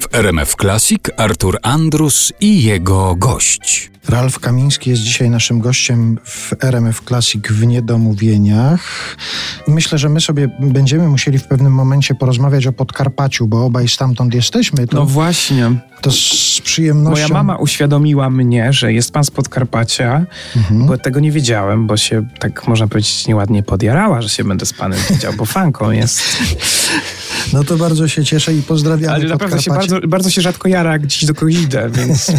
W RMF Classic Artur Andrus i jego gość. Ralf Kamiński jest dzisiaj naszym gościem w RMF Classic w Niedomówieniach. Myślę, że my sobie będziemy musieli w pewnym momencie porozmawiać o Podkarpaciu, bo obaj stamtąd jesteśmy. To, No właśnie. to z przyjemnością... Moja mama uświadomiła mnie, że jest pan z Podkarpacia, Mhm. bo tego nie wiedziałem, bo się tak można powiedzieć nieładnie podjarała, że się będę z panem widział, bo fanką jest. No to bardzo się cieszę i pozdrawiamy Ale naprawdę się bardzo, bardzo się rzadko jara, jak gdzieś do kogoś idę, więc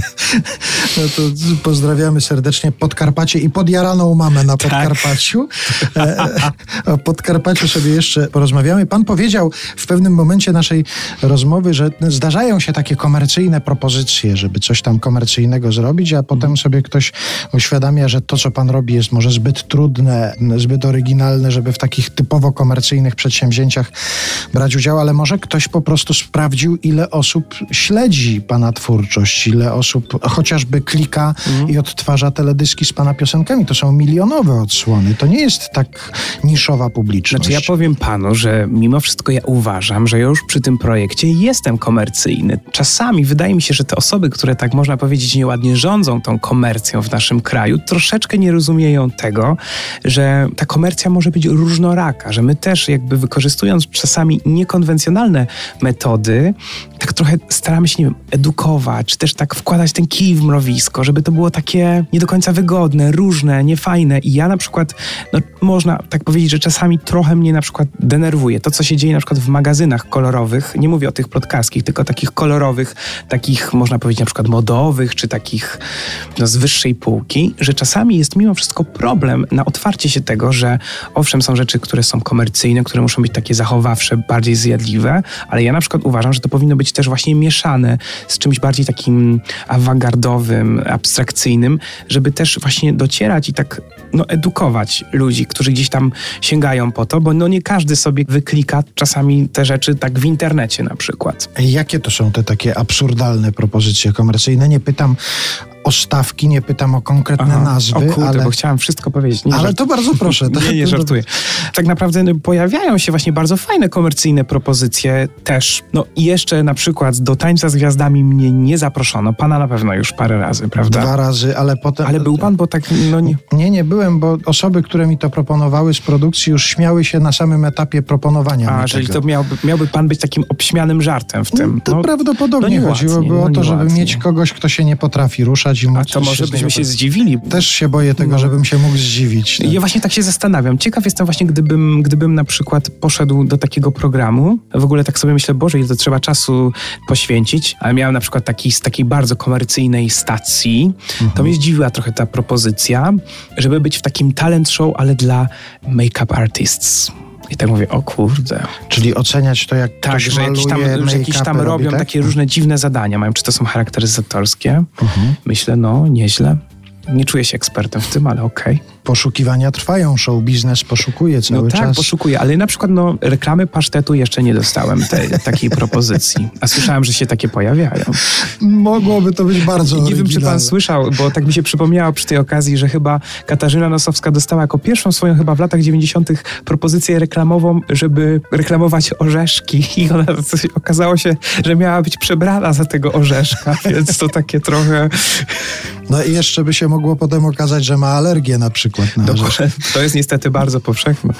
No to pozdrawiamy serdecznie Podkarpacie i podjaraną mamę na Tak. Podkarpaciu. E, o Podkarpaciu sobie jeszcze porozmawiamy. Pan powiedział w pewnym momencie naszej rozmowy, że zdarzają się takie komercyjne propozycje, żeby coś tam komercyjnego zrobić, a potem sobie ktoś uświadamia, że to, co pan robi, jest może zbyt trudne, zbyt oryginalne, żeby w takich typowo komercyjnych przedsięwzięciach brać udział, ale może ktoś po prostu sprawdził, ile osób śledzi pana twórczość, ile osób chociażby klika i odtwarza teledyski z pana piosenkami. To są milionowe odsłony. To nie jest tak niszowa publiczność. Znaczy ja powiem panu, że mimo wszystko ja uważam, że już przy tym projekcie jestem komercyjny. Czasami wydaje mi się, że te osoby, które tak można powiedzieć nieładnie rządzą tą komercją w naszym kraju, troszeczkę nie rozumieją tego, że ta komercja może być różnoraka, że my też jakby wykorzystując czasami niekonwencjonalne metody, tak trochę staramy się, nie wiem, edukować, czy też tak wkładać ten kij w mrowisko, żeby to było takie nie do końca wygodne, różne, niefajne. I ja na przykład, no można tak powiedzieć, że czasami trochę mnie na przykład denerwuje to, co się dzieje na przykład w magazynach kolorowych. Nie mówię o tych plotkarskich, tylko takich kolorowych, takich można powiedzieć na przykład modowych, czy takich no, z wyższej półki, że czasami jest mimo wszystko problem na otwarcie się tego, że owszem, są rzeczy, które są komercyjne, które muszą być takie zachowawcze, bardziej zjadliwe, ale ja na przykład uważam, że to powinno być też właśnie mieszane z czymś bardziej takim awangardowym, abstrakcyjnym, żeby też właśnie docierać i tak no, edukować ludzi, którzy gdzieś tam sięgają po to, bo no nie każdy sobie wyklika czasami te rzeczy tak w internecie na przykład. Jakie to są te takie absurdalne propozycje komercyjne? Nie pytam o stawki, nie pytam o konkretne Aha. nazwy, o kurde, ale, bo chciałem wszystko powiedzieć. Nie ale żart- to bardzo proszę. To, Nie, nie to- żartuję. Tak naprawdę no, pojawiają się właśnie bardzo fajne komercyjne propozycje też. No i jeszcze na przykład do Tańca z Gwiazdami mnie nie zaproszono. Pana na pewno już parę razy, prawda? Dwa razy, ale potem... Ale był pan, bo tak, no nie... Nie, nie byłem, bo osoby, które mi to proponowały z produkcji już śmiały się na samym etapie proponowania A, czyli to miałby, miałby pan być takim obśmianym żartem w tym. To No, prawdopodobnie no chodziło było o no to, żeby mieć kogoś, kto się nie potrafi ruszać i a to może byśmy się zdziwili. Też się boję tego, No. żebym się mógł zdziwić. Ja właśnie tak się zastanawiam. Ciekaw jestem właśnie, gdybym, gdybym na przykład poszedł do takiego programu. W ogóle tak sobie myślę, Boże, ile to trzeba czasu poświęcić. Ale miałem na przykład taki, z takiej bardzo komercyjnej stacji. To mnie zdziwiła trochę ta propozycja, żeby być w takim talent show, ale dla make-up artists. I tak mówię, o kurde. Czyli oceniać to, jak Tak, że jakieś tam, że jakieś tam make-upy robią robi, tak? takie różne dziwne zadania. Mają, czy to są charakteryzatorskie? Mhm. Myślę, no, nieźle. Nie czuję się ekspertem w tym, ale okej. Poszukiwania trwają, show biznes poszukuje cały No tak, czas. poszukuję, ale na przykład no, reklamy pasztetu jeszcze nie dostałem tej, takiej propozycji. A słyszałem, że się takie pojawiają. Mogłoby to być bardzo Nie wiem, czy pan słyszał, bo tak mi się przypomniało przy tej okazji, że chyba Katarzyna Nosowska dostała jako pierwszą swoją chyba w latach 90. propozycję reklamową, żeby reklamować orzeszki i ona okazało się, że miała być przebrana za tego orzeszka, więc to takie trochę... No i jeszcze by się mogło potem okazać, że ma alergię na przykład na orzeszki. To jest niestety bardzo powszechne.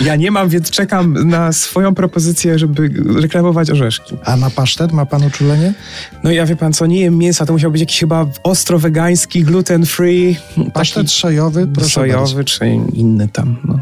Ja nie mam, więc czekam na swoją propozycję, żeby reklamować orzeszki. A na pasztet ma pan uczulenie? No ja wie pan co, nie jem mięsa, to musiał być jakiś chyba ostro wegański, gluten free, Pasztet sojowy? taki Proszę sojowy bardzo. czy inny tam. No.